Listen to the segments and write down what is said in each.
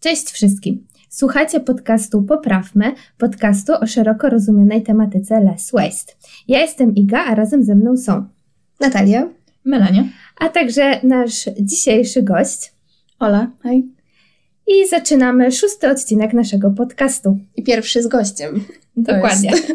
Cześć wszystkim. Słuchacie podcastu Poprawmy, podcastu o szeroko rozumianej tematyce less waste. Ja jestem Iga, a razem ze mną są Natalia, Melania, a także nasz dzisiejszy gość. Ola, hej. I zaczynamy szósty odcinek naszego podcastu. I pierwszy z gościem. Dokładnie. Jest.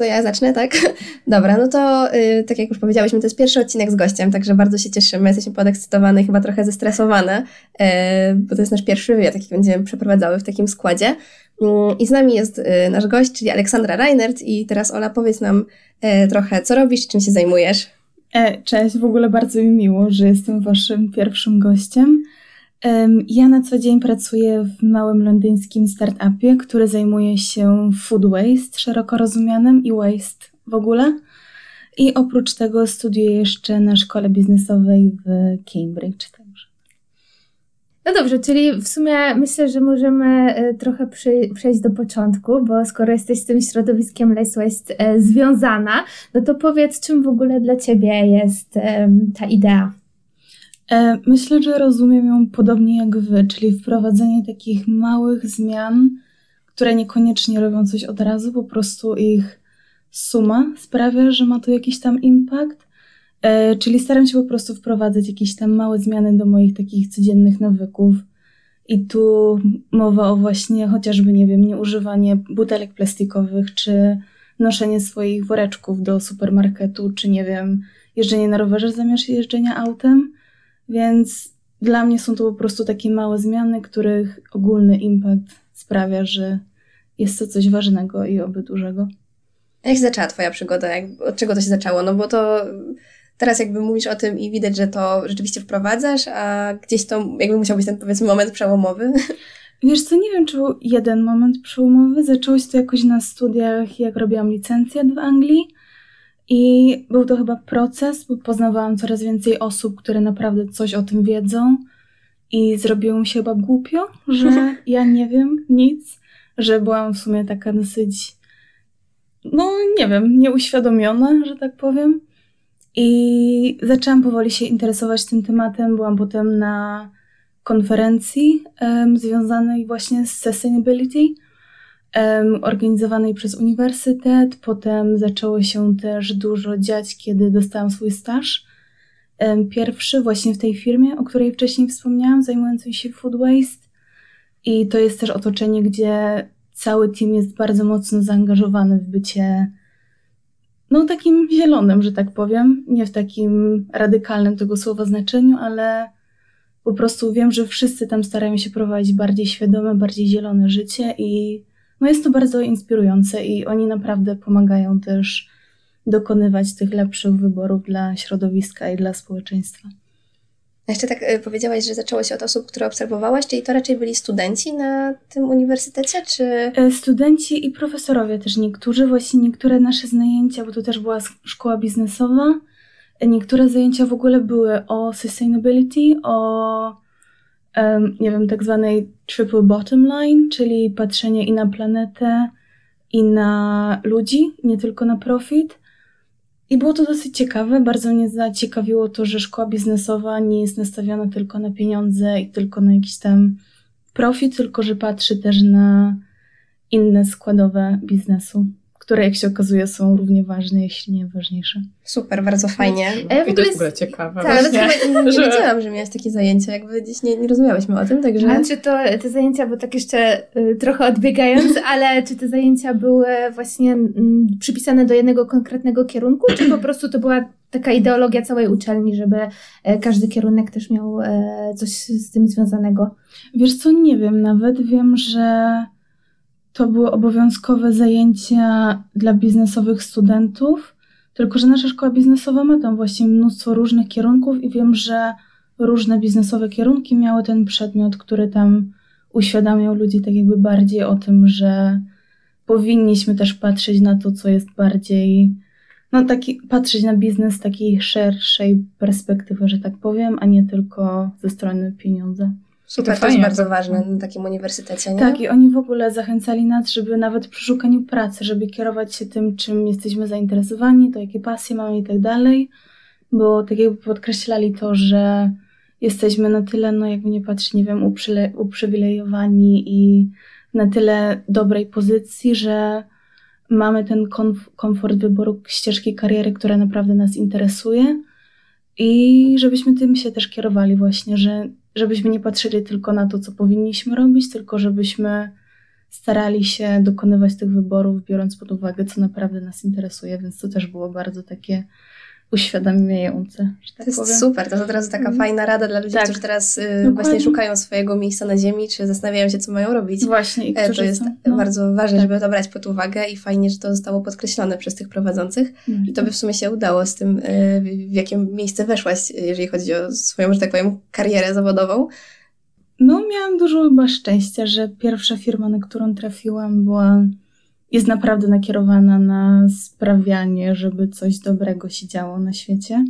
To ja zacznę, tak? Dobra, no to yy, tak jak już powiedziałyśmy, to jest pierwszy odcinek z gościem, także bardzo się cieszymy, jesteśmy podekscytowane chyba trochę zestresowane, yy, bo to jest nasz pierwszy wywiad, jaki będziemy przeprowadzały w takim składzie. Yy, I z nami jest yy, nasz gość, czyli Aleksandra Reinert i teraz Ola, powiedz nam yy, trochę, co robisz, czym się zajmujesz? E, cześć, w ogóle bardzo mi miło, że jestem waszym pierwszym gościem. Ja na co dzień pracuję w małym londyńskim startupie, który zajmuje się food waste, szeroko rozumianym, i waste w ogóle. I oprócz tego studiuję jeszcze na szkole biznesowej w Cambridge. Także. No dobrze, czyli w sumie myślę, że możemy e, trochę przejść do początku, bo skoro jesteś z tym środowiskiem Less Waste e, związana, no to powiedz, czym w ogóle dla Ciebie jest ta idea? E, Myślę, że rozumiem ją podobnie jak wy, czyli wprowadzenie takich małych zmian, które niekoniecznie robią coś od razu, po prostu ich suma sprawia, że ma to jakiś tam impact. E, Czyli staram się po prostu wprowadzać jakieś tam małe zmiany do moich takich codziennych nawyków. I tu mowa o właśnie chociażby, nie wiem, nieużywanie butelek plastikowych, czy noszenie swoich woreczków do supermarketu, czy nie wiem, jeżdżenie na rowerze zamiast jeżdżenia autem. Więc dla mnie są to po prostu takie małe zmiany, których ogólny impact sprawia, że jest to coś ważnego i oby dużego. Jak się zaczęła Twoja przygoda? Jak, od czego to się zaczęło? No bo to teraz jakby mówisz o tym i widać, że to rzeczywiście wprowadzasz, a gdzieś to jakby musiał być ten powiedzmy moment przełomowy. Wiesz co, nie wiem, czy był jeden moment przełomowy. Zaczęło się to jakoś na studiach, jak robiłam licencjat w Anglii. I był to chyba proces, bo poznawałam coraz więcej osób, które naprawdę coś o tym wiedzą. I zrobiło mi się chyba głupio, że ja nie wiem nic, że byłam w sumie taka dosyć, no nie wiem, nieuświadomiona, że tak powiem. I zaczęłam powoli się interesować tym tematem. Byłam potem na konferencji em, związanej właśnie z sustainability, organizowanej przez uniwersytet. Potem zaczęło się też dużo dziać, kiedy dostałam swój staż. Pierwszy właśnie w tej firmie, o której wcześniej wspomniałam, zajmującej się food waste. I to jest też otoczenie, gdzie cały team jest bardzo mocno zaangażowany w bycie no takim zielonym, że tak powiem. Nie w takim radykalnym tego słowa znaczeniu, ale po prostu wiem, że wszyscy tam starają się prowadzić bardziej świadome, bardziej zielone życie i no jest to bardzo inspirujące i oni naprawdę pomagają też dokonywać tych lepszych wyborów dla środowiska i dla społeczeństwa. A jeszcze tak y, powiedziałaś, że zaczęło się od osób, które obserwowałaś, czyli to raczej byli studenci na tym uniwersytecie, czy... E, Studenci i profesorowie też niektórzy, właśnie niektóre nasze zajęcia, bo to też była szkoła biznesowa, e, niektóre zajęcia w ogóle były o sustainability, o nie wiem, tak zwanej triple bottom line, czyli patrzenie i na planetę, i na ludzi, nie tylko na profit. I było to dosyć ciekawe. Bardzo mnie zaciekawiło to, że szkoła biznesowa nie jest nastawiona tylko na pieniądze i tylko na jakiś tam profit, tylko że patrzy też na inne składowe biznesu, które jak się okazuje są równie ważne, jeśli nie ważniejsze. Super, bardzo fajnie. E, w I to jest w ogóle ciekawe. Tak, właśnie, chyba nie, że- wiedziałam, że miałaś takie zajęcia, jakby gdzieś nie, nie rozmawiałyśmy o tym, także... A czy to te zajęcia, bo tak jeszcze y, trochę odbiegając, ale czy te zajęcia były właśnie mm, przypisane do jednego konkretnego kierunku, czy po prostu to była taka ideologia całej uczelni, żeby e, każdy kierunek też miał e, coś z tym związanego? Wiesz co, nie wiem nawet. Wiem, że to były obowiązkowe zajęcia dla biznesowych studentów, tylko że nasza szkoła biznesowa ma tam właśnie mnóstwo różnych kierunków i wiem, że różne biznesowe kierunki miały ten przedmiot, który tam uświadamiał ludzi tak jakby bardziej o tym, że powinniśmy też patrzeć na to, co jest bardziej, no taki, patrzeć na biznes z takiej szerszej perspektywy, że tak powiem, a nie tylko ze strony pieniądza. Super, To to jest bardzo ważne na takim uniwersytecie, nie? Tak, i oni w ogóle zachęcali nas, żeby nawet przy szukaniu pracy, żeby kierować się tym, czym jesteśmy zainteresowani, to jakie pasje mamy i tak dalej. bo tak jakby podkreślali to, że jesteśmy na tyle, no jakby nie patrzeć, nie wiem, uprzywilejowani i na tyle dobrej pozycji, że mamy ten komf komfort wyboru ścieżki kariery, która naprawdę nas interesuje i żebyśmy tym się też kierowali właśnie, że żebyśmy nie patrzyli tylko na to, co powinniśmy robić, tylko żebyśmy starali się dokonywać tych wyborów, biorąc pod uwagę, co naprawdę nas interesuje, więc to też było bardzo takie uświadamiające. Że tak to jest powiem. super, to jest od razu taka mm. fajna rada dla ludzi, tak. którzy teraz y, właśnie szukają swojego miejsca na ziemi, czy zastanawiają się, co mają robić. Właśnie, i e, To jest są, no. bardzo ważne, tak. żeby to brać pod uwagę i fajnie, że to zostało podkreślone przez tych prowadzących. No. I to by w sumie się udało z tym, y, w jakie miejsce weszłaś, jeżeli chodzi o swoją, że tak powiem, karierę zawodową. No, miałam dużo chyba szczęścia, że pierwsza firma, na którą trafiłam, była jest naprawdę nakierowana na sprawianie, żeby coś dobrego się działo na świecie.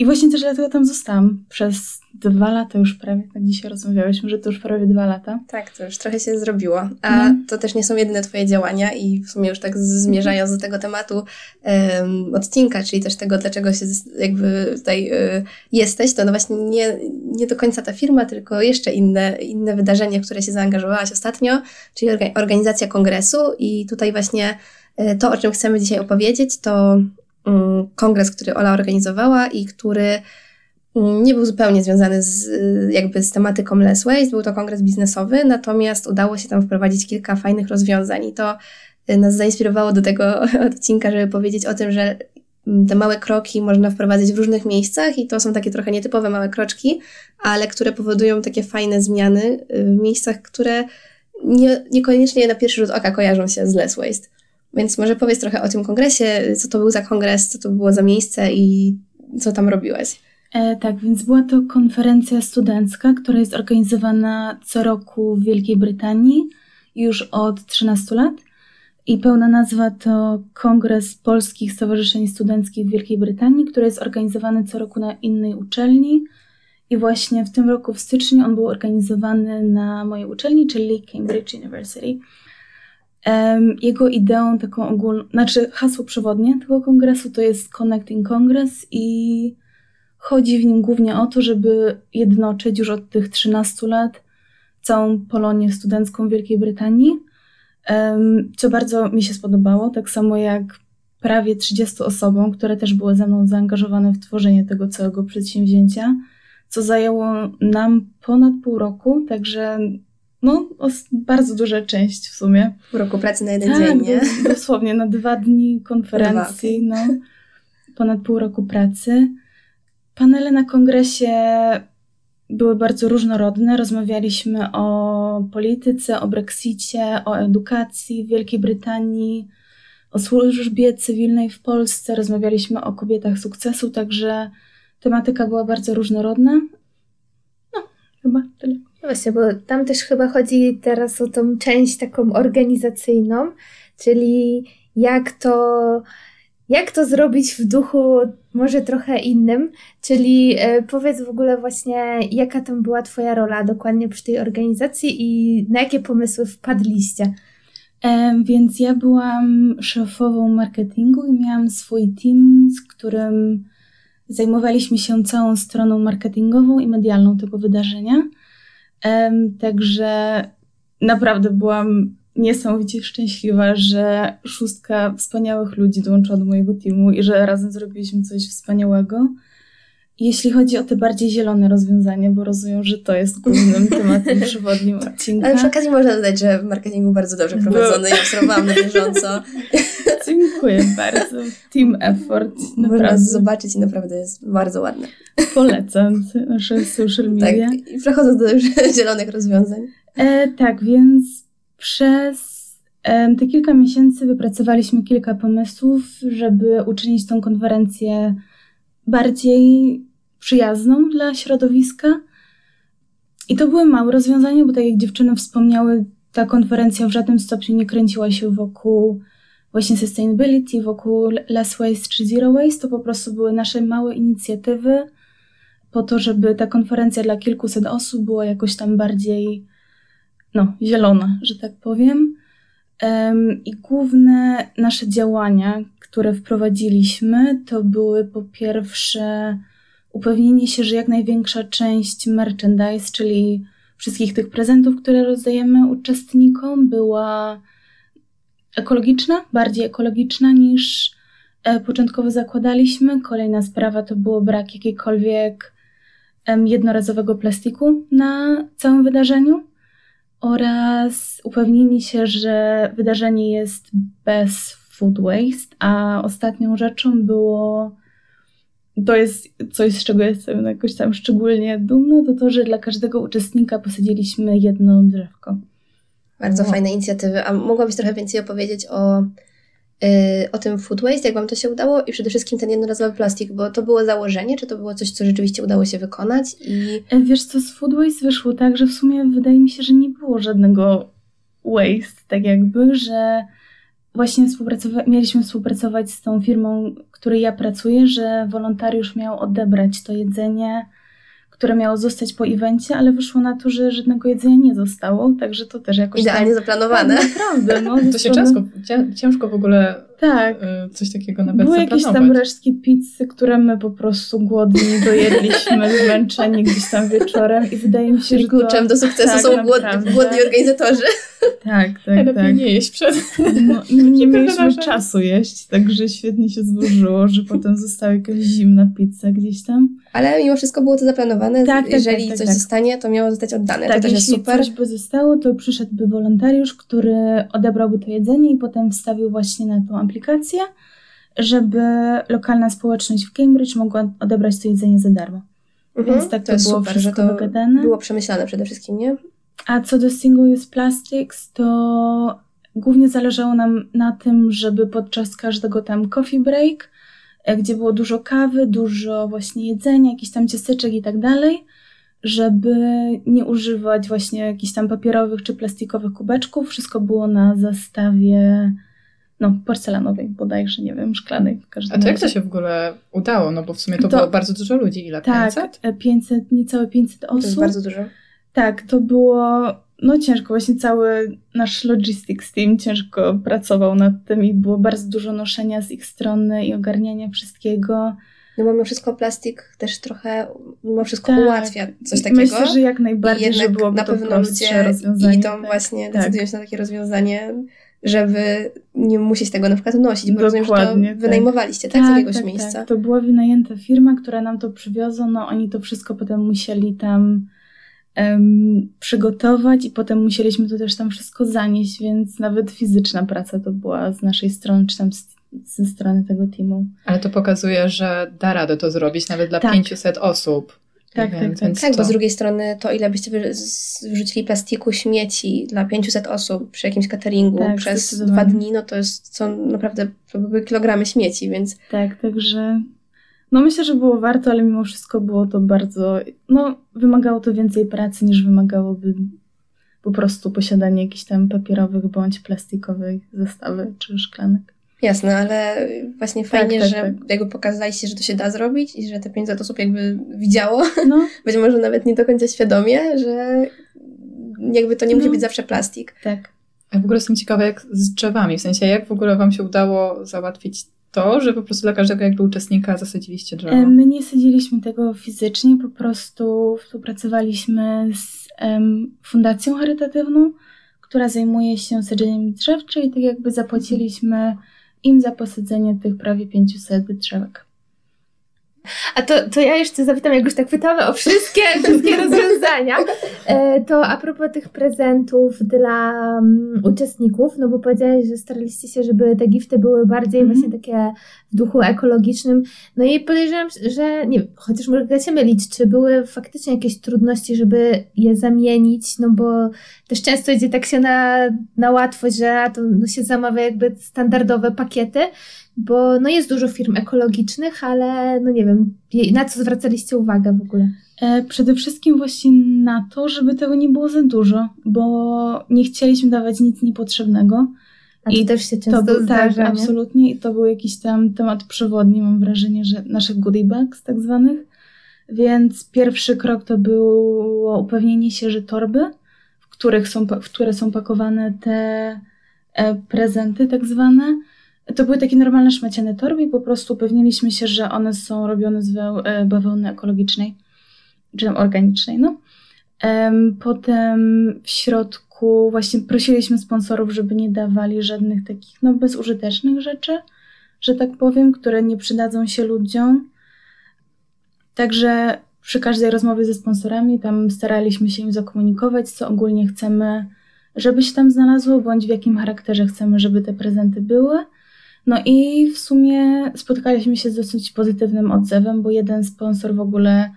I właśnie też dlatego tam zostałam przez dwa lata już prawie, tak dzisiaj rozmawiałyśmy, że to już prawie dwa lata. Tak, to już trochę się zrobiło. A no. to też nie są jedyne Twoje działania i w sumie już tak zmierzając do tego tematu um, odcinka, czyli też tego, dlaczego się jakby tutaj y, jesteś, to no właśnie nie, nie do końca ta firma, tylko jeszcze inne, inne wydarzenie, w które się zaangażowałaś ostatnio, czyli organizacja kongresu i tutaj właśnie y, to, o czym chcemy dzisiaj opowiedzieć, to kongres, który Ola organizowała i który mm, nie był zupełnie związany z, jakby z tematyką Less Waste, był to kongres biznesowy, natomiast udało się tam wprowadzić kilka fajnych rozwiązań i to y, nas zainspirowało do tego odcinka, żeby powiedzieć o tym, że mm, te małe kroki można wprowadzić w różnych miejscach i to są takie trochę nietypowe małe kroczki, ale które powodują takie fajne zmiany y, w miejscach, które nie, niekoniecznie na pierwszy rzut oka kojarzą się z Less Waste. Więc może powiedz trochę o tym kongresie, co to był za kongres, co to było za miejsce i co tam robiłeś. E, tak, więc była to konferencja studencka, która jest organizowana co roku w Wielkiej Brytanii już od 13 lat. I pełna nazwa to Kongres Polskich Stowarzyszeń Studenckich w Wielkiej Brytanii, który jest organizowany co roku na innej uczelni. I właśnie w tym roku w styczniu on był organizowany na mojej uczelni, czyli Cambridge University. Jego ideą taką ogólną, znaczy hasło przewodnie tego kongresu to jest Connecting Congress i chodzi w nim głównie o to, żeby jednoczyć już od tych 13 lat całą Polonię studencką Wielkiej Brytanii, co bardzo mi się spodobało, tak samo jak prawie 30 osobom, które też były ze mną zaangażowane w tworzenie tego całego przedsięwzięcia, co zajęło nam ponad pół roku, także no, bardzo duża część w sumie. W roku pracy na jeden tak, dzień, nie? dosłownie, na dwa dni konferencji, no, ponad pół roku pracy. Panele na kongresie były bardzo różnorodne. Rozmawialiśmy o polityce, o Brexicie, o edukacji w Wielkiej Brytanii, o służbie cywilnej w Polsce. Rozmawialiśmy o kobietach sukcesu, także tematyka była bardzo różnorodna. No, chyba tyle. No właśnie, bo tam też chyba chodzi teraz o tą część taką organizacyjną, czyli jak to, jak to zrobić w duchu może trochę innym, czyli e, powiedz w ogóle właśnie, jaka tam była Twoja rola dokładnie przy tej organizacji i na jakie pomysły wpadliście? Więc ja byłam szefową marketingu i miałam swój team, z którym zajmowaliśmy się całą stroną marketingową i medialną tego wydarzenia. Także naprawdę byłam niesamowicie szczęśliwa, że szóstka wspaniałych ludzi dołączyła do mojego teamu i że razem zrobiliśmy coś wspaniałego. Jeśli chodzi o te bardziej zielone rozwiązania, bo rozumiem, że to jest głównym tematem przewodnim odcinka. Ale przy okazji można dodać, że w marketingu bardzo dobrze prowadzony i obserwowałam na bieżąco. Dziękuję bardzo. Team effort. Naprawdę. Można zobaczyć i naprawdę jest bardzo ładne. Polecam nasze social media. Tak, i przechodząc do zielonych rozwiązań. E, tak, więc przez e, te kilka miesięcy wypracowaliśmy kilka pomysłów, żeby uczynić tą konferencję bardziej przyjazną dla środowiska. I to były małe rozwiązania, bo tak jak dziewczyny wspomniały, ta konferencja w żadnym stopniu nie kręciła się wokół właśnie sustainability, wokół less waste czy zero waste. To po prostu były nasze małe inicjatywy po to, żeby ta konferencja dla kilkuset osób była jakoś tam bardziej no, zielona, że tak powiem. I główne nasze działania, które wprowadziliśmy, to były po pierwsze upewnienie się, że jak największa część merchandise, czyli wszystkich tych prezentów, które rozdajemy uczestnikom, była ekologiczna, bardziej ekologiczna niż e, początkowo zakładaliśmy. Kolejna sprawa to było brak jakiejkolwiek jednorazowego plastiku na całym wydarzeniu oraz upewnienie się, że wydarzenie jest bez food waste, a ostatnią rzeczą było to jest coś, z czego jestem jakoś tam szczególnie dumna, to to, że dla każdego uczestnika posadziliśmy jedno drzewko. Bardzo wow. fajne inicjatywy. A mogłabyś trochę więcej opowiedzieć o, yy, o tym food waste, jak Wam to się udało i przede wszystkim ten jednorazowy plastik, bo to było założenie, czy to było coś, co rzeczywiście udało się wykonać? I... E, wiesz co, z food waste wyszło tak, że w sumie wydaje mi się, że nie było żadnego waste, tak jakby, że właśnie współpracowa- mieliśmy współpracować z tą firmą, której ja pracuję, że wolontariusz miał odebrać to jedzenie, które miało zostać po evencie, ale wyszło na to, że żadnego jedzenia nie zostało, także to też jakoś Idealnie tam, zaplanowane. Tak, naprawdę, no. To się ciężko, ciężko w ogóle tak. Y, coś takiego nawet Były jakieś tam resztki pizzy, które my po prostu głodni dojedliśmy, zmęczeni gdzieś tam wieczorem i wydaje mi się, że Kluczem do sukcesu tak, są głodni, głodni organizatorzy. Tak, tak, ja tak. nie jeść przed... No, nie mieliśmy czasu jeść, także świetnie się złożyło, że potem została jakaś zimna pizza gdzieś tam. Ale mimo wszystko było to zaplanowane. Tak, tak, jeżeli tak, tak, coś tak. zostanie, to miało zostać oddane. Tak, to też jest super. coś by zostało, to przyszedłby wolontariusz, który odebrałby to jedzenie i potem wstawił właśnie na tą aplikację, żeby lokalna społeczność w Cambridge mogła odebrać to jedzenie za darmo. Mhm, Więc tak to, to było super, wszystko że to wygadane. Było przemyślane przede wszystkim, nie? A co do Single Use Plastics, to głównie zależało nam na tym, żeby podczas każdego tam coffee break, e, gdzie było dużo kawy, dużo właśnie jedzenia, jakichś tam ciasteczek i tak dalej, żeby nie używać właśnie jakichś tam papierowych czy plastikowych kubeczków. Wszystko było na zastawie no, porcelanowej bodajże, nie wiem, szklanej. A to jak to się w ogóle udało? No bo w sumie to, to było bardzo dużo ludzi. Ile? Tak, 500? 500, niecałe 500 osób. To jest bardzo dużo. Tak, to było no ciężko, właśnie cały nasz logistics team ciężko pracował nad tym i było bardzo dużo noszenia z ich strony i ogarniania wszystkiego. No bo mimo wszystko plastik też trochę mimo wszystko tak. ułatwia coś takiego. Myślę, że jak najbardziej, że byłoby na pewno ludzie rozwiązanie. idą tak. właśnie, tak. decydują się na takie rozwiązanie, żeby nie musieć tego na przykład nosić, bo rozumiem, że to tak. wynajmowaliście, tak? tak z jakiegoś tak, miejsca. Tak. To była wynajęta firma, która nam to przywiozła, no oni to wszystko potem musieli tam um, przygotować i potem musieliśmy to też tam wszystko zanieść, więc nawet fizyczna praca to była z naszej strony, czy tam z, ze strony tego teamu. Ale to pokazuje, że da radę to zrobić nawet dla tak. 500 osób. Tak, tak, tak. Tak, bo z drugiej strony to ile byście wrzucili plastiku, śmieci dla 500 osób przy jakimś cateringu tak, przez dwa dni, no to jest co naprawdę to były kilogramy śmieci, więc... Tak, także no myślę, że było warto, ale mimo wszystko było to bardzo, no wymagało to więcej pracy niż wymagałoby po prostu posiadanie jakichś tam papierowych bądź plastikowych zestawy czy szklanek. Jasne, ale właśnie tak, fajnie, tak, tak, że tak. jakby pokazaliście, że to się da zrobić i że te 500 osób jakby widziało, no. być może nawet nie do końca świadomie, że jakby to nie musi no. być zawsze plastik. Tak. Ja w ogóle jestem ciekawa, jak z drzewami, w sensie jak w ogóle Wam się udało załatwić to, że po prostu dla każdego jakby uczestnika zasadziliście drzewo? E, my nie sadziliśmy tego fizycznie, po prostu współpracowaliśmy z um, fundacją charytatywną, która zajmuje się sadzeniem drzew, czyli tak jakby zapłaciliśmy im za posadzenie tych prawie 500 drzewek. A to, to ja jeszcze zapytam, jak już tak pytamy o wszystkie, wszystkie rozwiązania, e, to a propos tych prezentów dla um, uczestników, no bo powiedziałeś, że staraliście się, żeby te gifty były bardziej mm -hmm. właśnie takie w duchu ekologicznym, no i podejrzewam, że nie wiem, chociaż mogę się mylić, czy były faktycznie jakieś trudności, żeby je zamienić, no bo też często idzie tak się na, na łatwość, że to no się zamawia jakby standardowe pakiety, bo no jest dużo firm ekologicznych, ale no nie wiem, na co zwracaliście uwagę w ogóle? E, przede wszystkim właśnie na to, żeby tego nie było za dużo, bo nie chcieliśmy dawać nic niepotrzebnego. A I też się często to był, zdarza, Tak, nie? absolutnie. I to był jakiś tam temat przewodni, mam wrażenie, że naszych goodie bags tak zwanych. Więc pierwszy krok to było upewnienie się, że torby, w, których są, w które są pakowane te e, prezenty tak zwane, To były takie normalne szmaciane torby i po prostu upewniliśmy się, że one są robione z e, bawełny ekologicznej, czy tam organicznej, no. Potem w środku właśnie prosiliśmy sponsorów, żeby nie dawali żadnych takich no, bezużytecznych rzeczy, że tak powiem, które nie przydadzą się ludziom. Także przy każdej rozmowie ze sponsorami tam staraliśmy się im zakomunikować, co ogólnie chcemy, żeby się tam znalazło, bądź w jakim charakterze chcemy, żeby te prezenty były. No i w sumie spotkaliśmy się z dosyć pozytywnym odzewem, bo jeden sponsor w ogóle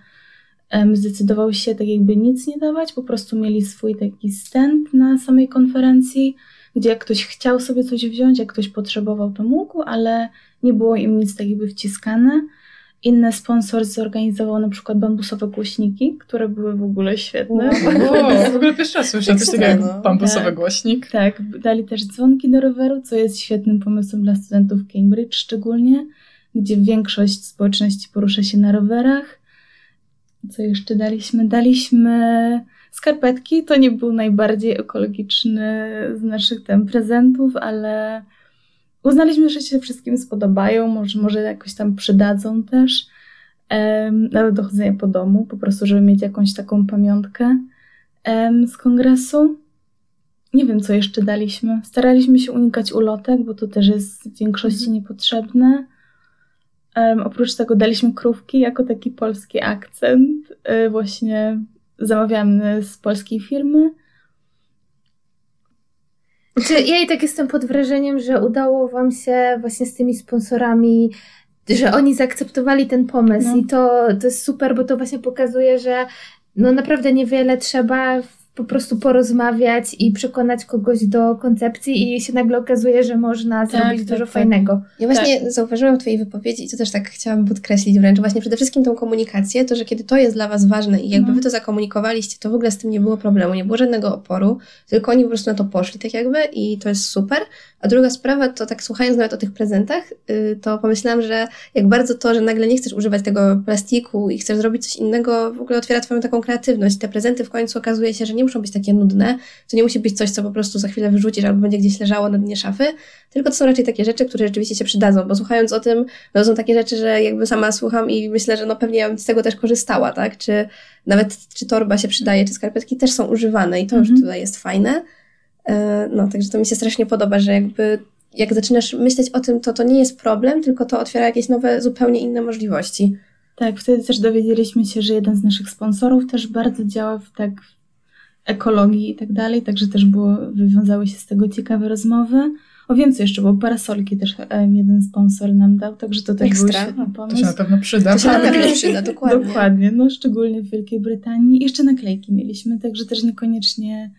zdecydował się tak jakby nic nie dawać, po prostu mieli swój taki stand na samej konferencji, gdzie jak ktoś chciał sobie coś wziąć, jak ktoś potrzebował, to mógł, ale nie było im nic tak jakby wciskane. Inny sponsor zorganizował na przykład bambusowe głośniki, które były w ogóle świetne. Wow, w ogóle pierwszy raz słyszę coś takiego jak no. bambusowy tak, głośnik. Tak, dali też dzwonki do roweru, co jest świetnym pomysłem dla studentów Cambridge szczególnie, gdzie większość społeczności porusza się na rowerach. Co jeszcze daliśmy? Daliśmy skarpetki. To nie był najbardziej ekologiczny z naszych tam prezentów, ale uznaliśmy, że się wszystkim spodobają, może, może jakoś tam przydadzą też. Um, nawet do chodzenia po domu, po prostu, żeby mieć jakąś taką pamiątkę um, z kongresu. Nie wiem, co jeszcze daliśmy. Staraliśmy się unikać ulotek, bo to też jest w większości mhm. niepotrzebne. Um, oprócz tego daliśmy krówki jako taki polski akcent. Y, właśnie zamawiamy z polskiej firmy. Czy ja i tak jestem pod wrażeniem, że udało Wam się właśnie z tymi sponsorami, że oni zaakceptowali ten pomysł no. i to, to jest super, bo to właśnie pokazuje, że no naprawdę niewiele trzeba po prostu porozmawiać i przekonać kogoś do koncepcji i się nagle okazuje, że można tak, zrobić tak, dużo tak. fajnego. Ja właśnie tak. zauważyłam w Twojej wypowiedzi i to też tak chciałam podkreślić wręcz, właśnie przede wszystkim tą komunikację, to, że kiedy to jest dla Was ważne i jakby no. Wy to zakomunikowaliście, to w ogóle z tym nie było problemu, nie było żadnego oporu, tylko oni po prostu na to poszli tak jakby i to jest super. A druga sprawa, to tak słuchając nawet o tych prezentach, yy, to pomyślałam, że jak bardzo to, że nagle nie chcesz używać tego plastiku i chcesz zrobić coś innego, w ogóle otwiera Twoją taką kreatywność. Te prezenty w końcu okazuje się, że nie nie muszą być takie nudne, to nie musi być coś, co po prostu za chwilę wyrzucisz albo będzie gdzieś leżało na dnie szafy, tylko to są raczej takie rzeczy, które rzeczywiście się przydadzą, bo słuchając o tym, no to są takie rzeczy, że jakby sama słucham i myślę, że no pewnie ja bym z tego też korzystała, tak, czy nawet czy torba się przydaje, czy skarpetki też są używane i to mhm. już tutaj jest fajne. E, no, także to mi się strasznie podoba, że jakby jak zaczynasz myśleć o tym, to to nie jest problem, tylko to otwiera jakieś nowe, zupełnie inne możliwości. Tak, wtedy też dowiedzieliśmy się, że jeden z naszych sponsorów też bardzo działa w tak ekologii i tak dalej, także też było, wywiązały się z tego ciekawe rozmowy. O więcej jeszcze, bo parasolki też jeden sponsor nam dał, także to też Ekstra. był świetny pomysł. To się na pewno przyda. To się na pewno przyda, dokładnie. dokładnie, no szczególnie w Wielkiej Brytanii. I jeszcze naklejki mieliśmy, także też niekoniecznie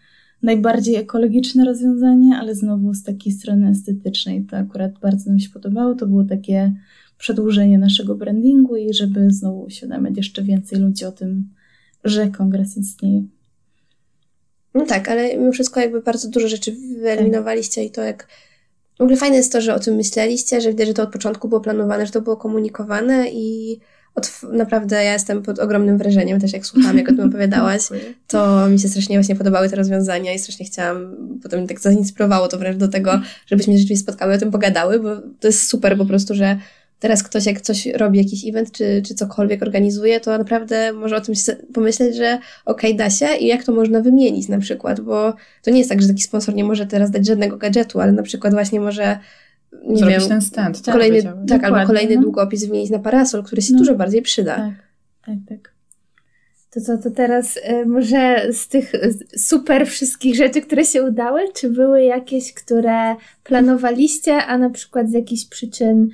najbardziej ekologiczne rozwiązanie, ale znowu z takiej strony estetycznej to akurat bardzo nam się podobało. To było takie przedłużenie naszego brandingu i żeby znowu uświadamiać jeszcze więcej ludzi o tym, że kongres istnieje. No tak, ale mimo wszystko jakby bardzo dużo rzeczy wyeliminowaliście i to jak... W ogóle fajne jest to, że o tym myśleliście, że widać, że to od początku było planowane, że to było komunikowane i od, naprawdę ja jestem pod ogromnym wrażeniem też jak słucham, jak o tym opowiadałaś, to mi się strasznie właśnie podobały te rozwiązania i strasznie chciałam, potem tak zainspirowało to wręcz do tego, żebyśmy rzeczywiście spotkały o tym pogadały, bo to jest super po prostu, że teraz ktoś jak coś robi, jakiś event czy, czy cokolwiek organizuje, to naprawdę może o tym pomyśleć, że okej, okay, da się i jak to można wymienić na przykład, bo to nie jest tak, że taki sponsor nie może teraz dać żadnego gadżetu, ale na przykład właśnie może nie Zrobić wiem, ten stand, tak, kolejny, tak, albo kolejny no. długopis wymienić na parasol, który się no. dużo bardziej przyda. Tak, tak, tak. To co, to teraz y, może z tych super wszystkich rzeczy, które się udały, czy były jakieś, które planowaliście, a na przykład z jakichś przyczyn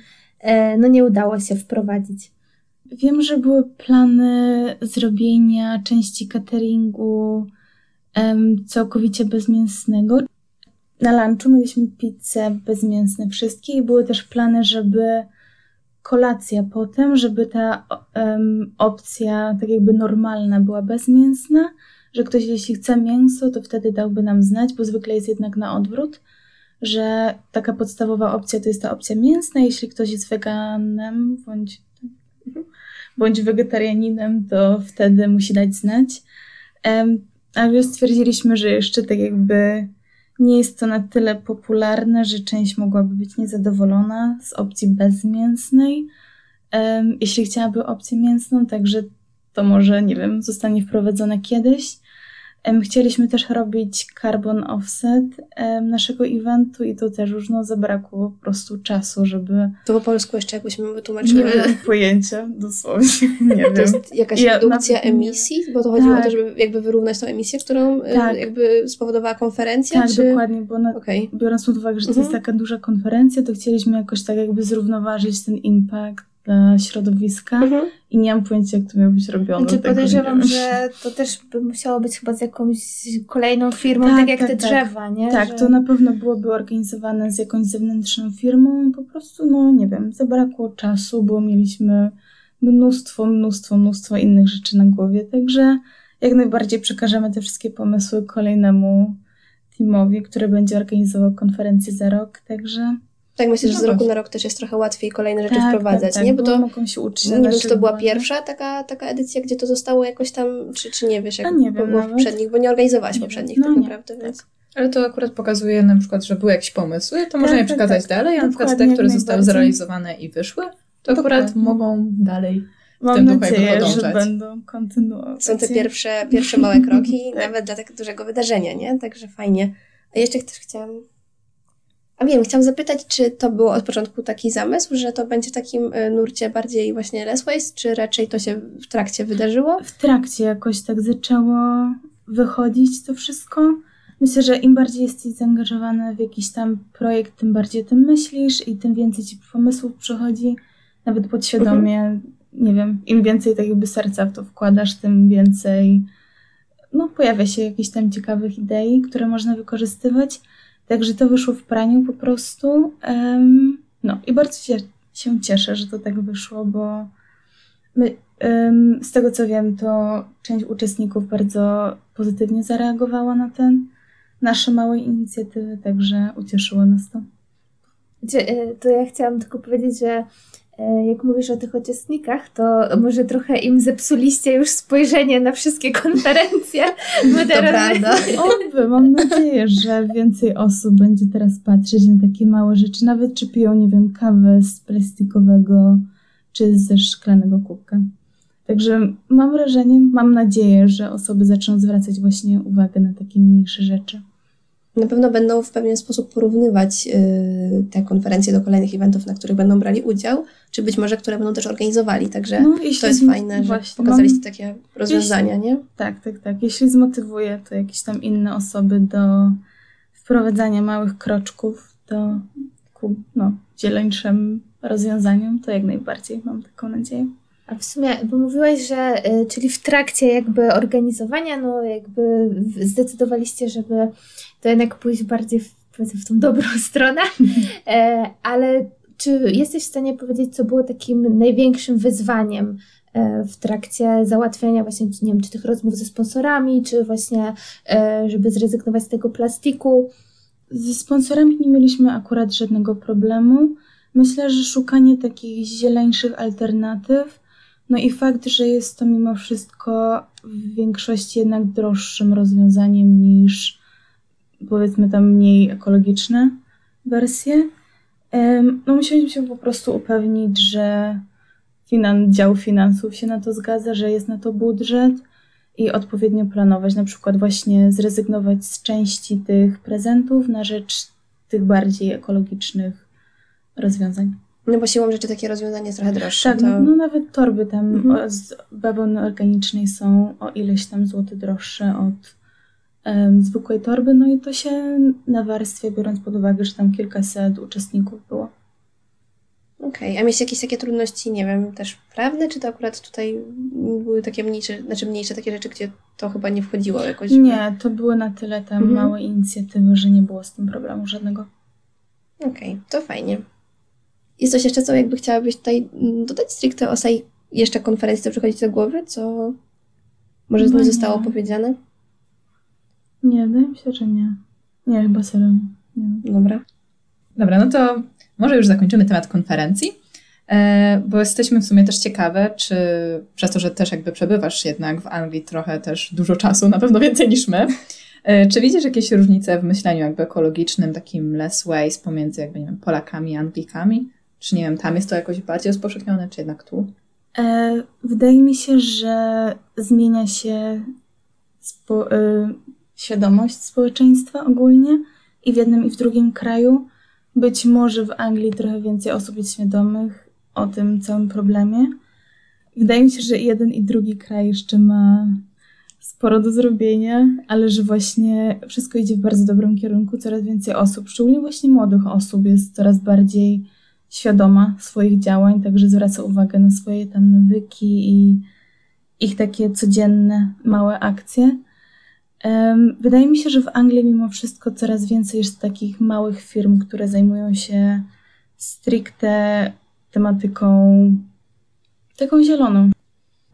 no nie udało się wprowadzić. Wiem, że były plany zrobienia części cateringu um, całkowicie bezmięsnego. Na lunchu mieliśmy pizzę bezmięsne wszystkie i były też plany, żeby kolacja potem, żeby ta um, opcja tak jakby normalna była bezmięsna, że ktoś jeśli chce mięso, to wtedy dałby nam znać, bo zwykle jest jednak na odwrót że taka podstawowa opcja to jest ta opcja mięsna. Jeśli ktoś jest weganem bądź, bądź wegetarianinem, to wtedy musi dać znać. Ale stwierdziliśmy, że jeszcze tak jakby nie jest to na tyle popularne, że część mogłaby być niezadowolona z opcji bezmięsnej. Jeśli chciałaby opcję mięsną, także to może, nie wiem, zostanie wprowadzone kiedyś. Chcieliśmy też robić carbon offset naszego eventu i to też już no, zabrakło po prostu czasu, żeby... To po polsku jeszcze jakbyśmy wytłumaczyły. Nie mam pojęcia, dosłownie, nie to wiem. jest jakaś ja, redukcja emisji? Bo to chodziło tak. o to, żeby jakby wyrównać tą emisję, którą tak. jakby spowodowała konferencja? Tak, czy... dokładnie, bo na, okay. biorąc pod uwagę, że to mhm. jest taka duża konferencja, to chcieliśmy jakoś tak jakby zrównoważyć ten impact dla środowiska mhm. I nie mam pojęcia, jak to miało być robione. Znaczy, podejrzewam, że to też by musiało być chyba z jakąś kolejną firmą, tak, tak jak tak, te tak. drzewa, nie? Tak, że... to na pewno byłoby organizowane z jakąś zewnętrzną firmą, po prostu, no nie wiem, zabrakło czasu, bo mieliśmy mnóstwo, mnóstwo, mnóstwo innych rzeczy na głowie, także jak najbardziej przekażemy te wszystkie pomysły kolejnemu teamowi, który będzie organizował konferencję za rok, także tak, myślę, że z roku na rok też jest trochę łatwiej kolejne rzeczy tak, wprowadzać, tak, tak, nie? Bo to mogą się uczyć. Nie wiem, czy to była pierwsza taka, taka edycja, gdzie to zostało jakoś tam, czy, czy nie wiesz, jak nie było w poprzednich, bo nie organizowałaś nie poprzednich no, tak naprawdę, więc... Tak. Ale to akurat pokazuje na przykład, że były jakieś pomysły, to tak, można je tak, przekazać dalej, a na przykład te, które zostały zrealizowane i wyszły, to akurat Dokładnie. mogą dalej Mam tym nadzieję, że będą kontynuować. Są te pierwsze, pierwsze małe kroki, nawet dla tak dużego wydarzenia, nie? Także fajnie. A jeszcze też chciałam a wiem, chciałam zapytać, czy to było od początku taki zamysł, że to będzie w takim y, nurcie bardziej właśnie less waste, czy raczej to się w trakcie wydarzyło? W trakcie jakoś tak zaczęło wychodzić to wszystko. Myślę, że im bardziej jesteś zaangażowany w jakiś tam projekt, tym bardziej o tym myślisz i tym więcej ci pomysłów przychodzi, nawet podświadomie. Mhm. Nie wiem, im więcej tak jakby serca w to wkładasz, tym więcej no, pojawia się jakichś tam ciekawych idei, które można wykorzystywać. Także to wyszło w praniu po prostu. Um, no i bardzo się, się cieszę, że to tak wyszło, bo my, um, z tego co wiem, to część uczestników bardzo pozytywnie zareagowała na ten nasze małe inicjatywy, także ucieszyło nas to. E, to ja chciałam tylko powiedzieć, że jak mówisz o tych uczestnikach, to może trochę im zepsuliście już spojrzenie na wszystkie konferencje. prawda. Oby, mam nadzieję, że więcej osób będzie teraz patrzeć na takie małe rzeczy, nawet czy piją, nie wiem, kawę z plastikowego czy ze szklanego kubka. Także mam wrażenie, mam nadzieję, że osoby zaczną zwracać właśnie uwagę na takie mniejsze rzeczy na pewno będą w pewien sposób porównywać y, te konferencje do kolejnych eventów, na których będą brali udział, czy być może, które będą też organizowali. Także no, to jest fajne, że pokazaliście mam... takie rozwiązania, jeśli... nie? Tak, tak, tak. Jeśli zmotywuje to jakieś tam inne osoby do wprowadzania małych kroczków do ku no, zieleńszym rozwiązaniom, to jak najbardziej mam taką nadzieję. A w sumie, bo mówiłaś, że y, czyli w trakcie jakby organizowania, no jakby zdecydowaliście, żeby to jednak pójść bardziej w, w tą dobrą stronę, e, ale czy jesteś w stanie powiedzieć, co było takim największym wyzwaniem e, w trakcie załatwiania właśnie, nie wiem, czy tych rozmów ze sponsorami, czy właśnie, e, żeby zrezygnować z tego plastiku? Ze sponsorami nie mieliśmy akurat żadnego problemu. Myślę, że szukanie takich zieleńszych alternatyw, no i fakt, że jest to mimo wszystko w większości jednak droższym rozwiązaniem niż powiedzmy tam mniej ekologiczne wersje. No musieliśmy się po prostu upewnić, że finan dział finansów się na to zgadza, że jest na to budżet i odpowiednio planować, na przykład właśnie zrezygnować z części tych prezentów na rzecz tych bardziej ekologicznych rozwiązań. No bo siłą rzeczy takie rozwiązanie jest trochę droższe. Tak, to... no nawet torby tam mhm. z bawełny organicznej są o ileś tam złoty droższe od um, zwykłej torby, no i to się na warstwie, biorąc pod uwagę, że tam kilkaset uczestników było. Okej, okay. a mieliście jakieś takie trudności, nie wiem, też prawne, czy to akurat tutaj były takie mniejsze, znaczy mniejsze takie rzeczy, gdzie to chyba nie wchodziło jakoś? Nie, to były na tyle tam mhm. małe inicjatywy, że nie było z tym problemu żadnego. Okej, okay, to fajnie. Jest coś jeszcze, co jakby chciałabyś tutaj dodać stricte o tej jeszcze konferencji, co przychodzi do głowy, co może no nie zostało powiedziane? Nie, wydaje mi się, że nie. Nie, chyba serio nie. Dobra. Dobra, no to może już zakończymy temat konferencji. E, bo jesteśmy w sumie też ciekawe, czy przez to, że też jakby przebywasz jednak w Anglii trochę też dużo czasu, na pewno więcej niż my, e, czy widzisz jakieś różnice w myśleniu jakby ekologicznym, takim less waste pomiędzy jakby, nie wiem, Polakami i Anglikami? Czy nie wiem, tam jest to jakoś bardziej rozpowszechnione, czy jednak tu? E, wydaje mi się, że zmienia się spo, e, świadomość społeczeństwa ogólnie i w jednym i w drugim kraju. Być może w Anglii trochę więcej osób jest świadomych o tym całym problemie. Wydaje mi się, że jeden i drugi kraj jeszcze ma sporo do zrobienia, ale że właśnie wszystko idzie w bardzo dobrym kierunku. Coraz więcej osób, szczególnie właśnie młodych osób, jest coraz bardziej świadoma swoich działań, także zwraca uwagę na swoje tam nawyki i ich takie codzienne, małe akcje. Wydaje mi się, że w Anglii mimo wszystko coraz więcej jest takich małych firm, które zajmują się stricte tematyką taką zieloną.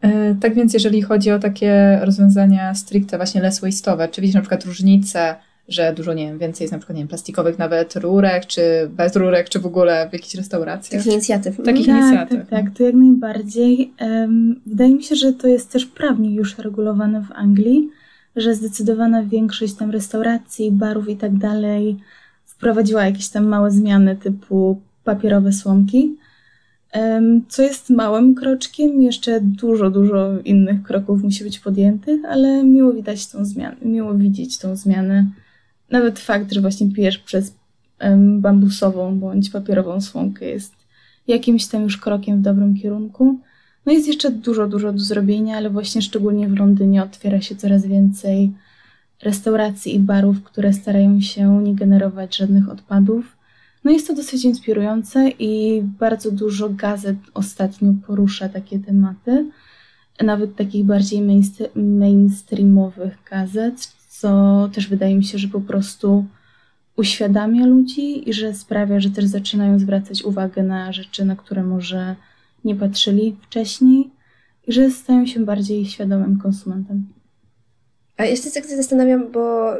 E, tak więc jeżeli chodzi o takie rozwiązania stricte właśnie less waste'owe, czy widzisz na przykład różnicę, że dużo, nie wiem, więcej jest na przykład, nie wiem, plastikowych nawet rurek, czy bez rurek, czy w ogóle w jakichś restauracjach? Takich inicjatyw. Takich tak, inicjatyw. Tak, tak, to jak najbardziej. Um, wydaje mi się, że to jest też prawnie już regulowane w Anglii, że zdecydowana większość tam restauracji, barów i tak dalej wprowadziła jakieś tam małe zmiany typu papierowe słomki, co jest małym kroczkiem. Jeszcze dużo, dużo innych kroków musi być podjętych, ale miło widać tą zmianę, miło widzieć tą zmianę. Nawet fakt, że właśnie pijesz przez bambusową bądź papierową słomkę jest jakimś tam już krokiem w dobrym kierunku. No jest jeszcze dużo, dużo do zrobienia, ale właśnie szczególnie w Londynie otwiera się coraz więcej restauracji i barów, które starają się nie generować żadnych odpadów. No jest to dosyć inspirujące i bardzo dużo gazet ostatnio porusza takie tematy, nawet takich bardziej mainstreamowych gazet, co też wydaje mi się, że po prostu uświadamia ludzi i że sprawia, że też zaczynają zwracać uwagę na rzeczy, na które może nie patrzyli wcześniej i że stają się bardziej świadomym konsumentem. A jeszcze tak się zastanawiam, bo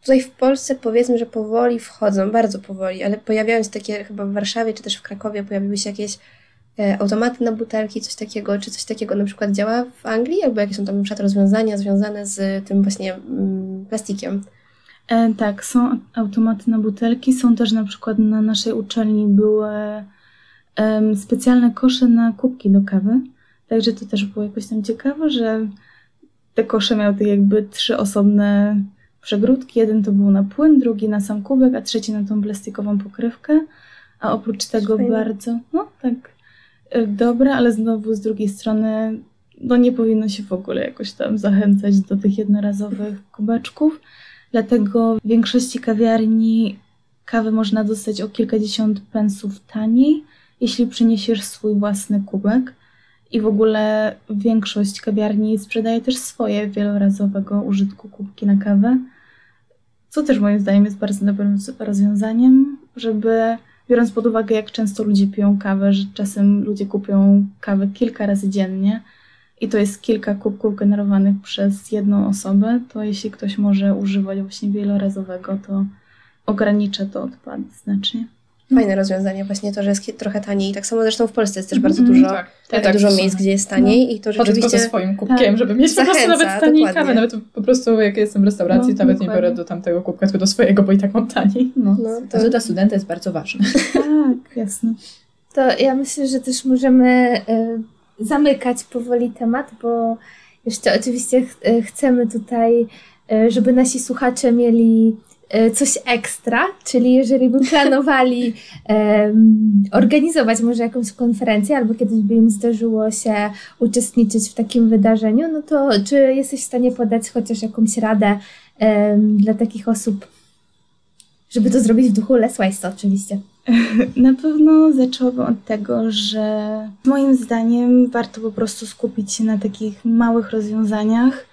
tutaj w Polsce powiedzmy, że powoli wchodzą, bardzo powoli, ale pojawiają się takie, chyba w Warszawie czy też w Krakowie pojawiły się jakieś automaty na butelki, coś takiego, czy coś takiego na przykład działa w Anglii, albo jakie są tam na rozwiązania związane z tym właśnie mm, plastikiem. E, tak, są automaty na butelki, są też na przykład na naszej uczelni były specjalne kosze na kubki do kawy. Także to też było jakoś tam ciekawe, że te kosze miały tak jakby trzy osobne przegródki. Jeden to był na płyn, drugi na sam kubek, a trzeci na tą plastikową pokrywkę. A oprócz tego Fajne. bardzo, no tak, e, dobre, ale znowu z drugiej strony, no nie powinno się w ogóle jakoś tam zachęcać do tych jednorazowych kubeczków. Dlatego w większości kawiarni kawę można dostać o kilkadziesiąt pensów taniej, jeśli przyniesiesz swój własny kubek. I w ogóle większość kawiarni sprzedaje też swoje wielorazowego użytku kubki na kawę, co też moim zdaniem jest bardzo dobrym rozwiązaniem, żeby biorąc pod uwagę, jak często ludzie piją kawę, że czasem ludzie kupią kawę kilka razy dziennie i to jest kilka kubków generowanych przez jedną osobę, to jeśli ktoś może używać właśnie wielorazowego, to ogranicza to odpady znacznie fajne rozwiązanie właśnie to, że jest trochę taniej. Tak samo zresztą w Polsce jest też bardzo mhm. dużo, tak. Ja tak, dużo miejsc, gdzie jest taniej no. i to rzeczywiście... Chodzę ze swoim kubkiem, tak. żeby mieć Zachęca, po prostu nawet taniej dokładnie. kawę. Nawet po prostu jak jestem w restauracji, no, nawet dokładnie. nie biorę do tamtego kubka, tylko do swojego, bo i tak mam taniej. No. no to... to dla studenta jest bardzo ważne. Tak, jasne. To ja myślę, że też możemy y, zamykać powoli temat, bo jeszcze oczywiście ch e, chcemy tutaj, y, żeby nasi słuchacze mieli coś ekstra, czyli jeżeli by planowali um, organizować może jakąś konferencję, albo kiedyś by im zdarzyło się uczestniczyć w takim wydarzeniu, no to czy jesteś w stanie podać chociaż jakąś radę um, dla takich osób, żeby to zrobić w duchu Waste oczywiście? Na pewno zaczęłabym od tego, że moim zdaniem warto po prostu skupić się na takich małych rozwiązaniach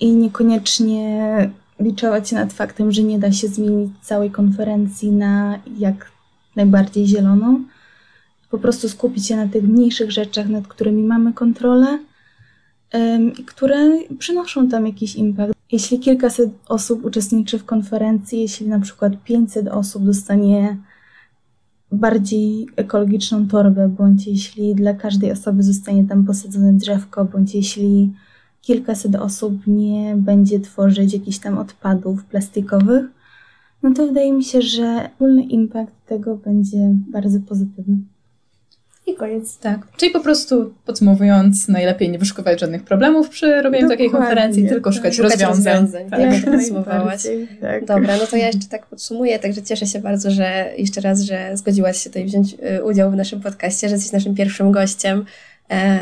i niekoniecznie liczować się nad faktem, że nie da się zmienić całej konferencji na jak najbardziej zieloną. Po prostu skupić się na tych mniejszych rzeczach, nad którymi mamy kontrolę i które przynoszą tam jakiś impact. Jeśli kilkaset osób uczestniczy w konferencji, jeśli na przykład 500 osób dostanie bardziej ekologiczną torbę, bądź jeśli dla każdej osoby zostanie tam posadzone drzewko, bądź jeśli kilkaset osób nie będzie tworzyć jakichś tam odpadów plastikowych, no to wydaje mi się, że ogólny impact tego będzie bardzo pozytywny. I koniec. Tak. Czyli po prostu podsumowując, najlepiej nie wyszukiwać żadnych problemów przy robieniu takiej Dokładnie, konferencji, tylko szukać Szukać rozwiązań. rozwiązań, Tak. tak. Jak podsumowałaś. tak. Dobra, no to ja jeszcze tak podsumuję, także cieszę się bardzo, że jeszcze raz, że zgodziłaś się tutaj wziąć y, udział w naszym podcaście, że jesteś naszym pierwszym gościem,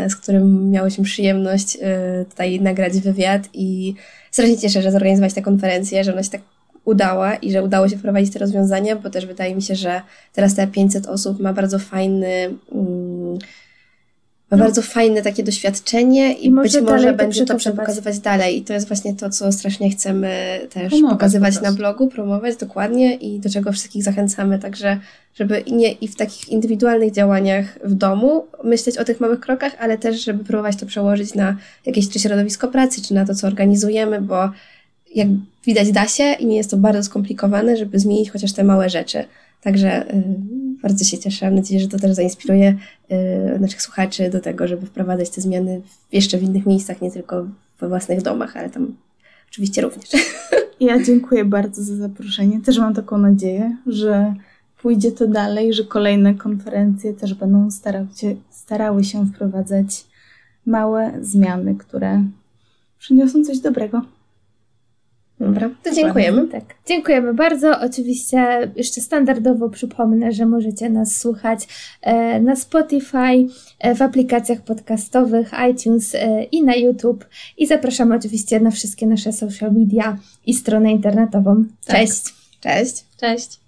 z którym miałyśmy przyjemność y, tutaj nagrać wywiad i strasznie cieszę, że zorganizowałaś tę konferencję, że ona się tak udała i że udało się wprowadzić te rozwiązania, bo też wydaje mi się, że teraz te 500 osób ma bardzo fajny... Mm, ma No. bardzo fajne takie doświadczenie i, I może być może będzie to przekazywać. dalej. I to jest właśnie to, co strasznie chcemy też Promować pokazywać po na blogu, promować dokładnie i do czego wszystkich zachęcamy. Także, żeby nie i w takich indywidualnych działaniach w domu myśleć o tych małych krokach, ale też, żeby próbować to przełożyć na jakieś czy środowisko pracy, czy na to, co organizujemy, bo jak widać da się i nie jest to bardzo skomplikowane, żeby zmienić chociaż te małe rzeczy. Także y, bardzo się cieszę. Mam nadzieję, że to też zainspiruje y, naszych słuchaczy do tego, żeby wprowadzać te zmiany jeszcze w innych miejscach, nie tylko we własnych domach, ale tam oczywiście również. Ja dziękuję bardzo za zaproszenie. Też mam taką nadzieję, że pójdzie to dalej, że kolejne konferencje też będą się, starały się wprowadzać małe zmiany, które przyniosą coś dobrego. Dobra, to dziękujemy. Tak. Dziękujemy bardzo. Oczywiście jeszcze standardowo przypomnę, że możecie nas słuchać e, na Spotify, e, w aplikacjach podcastowych, iTunes e, i na YouTube. I zapraszamy oczywiście na wszystkie nasze social media i stronę internetową. Tak. Cześć! Cześć. Cześć.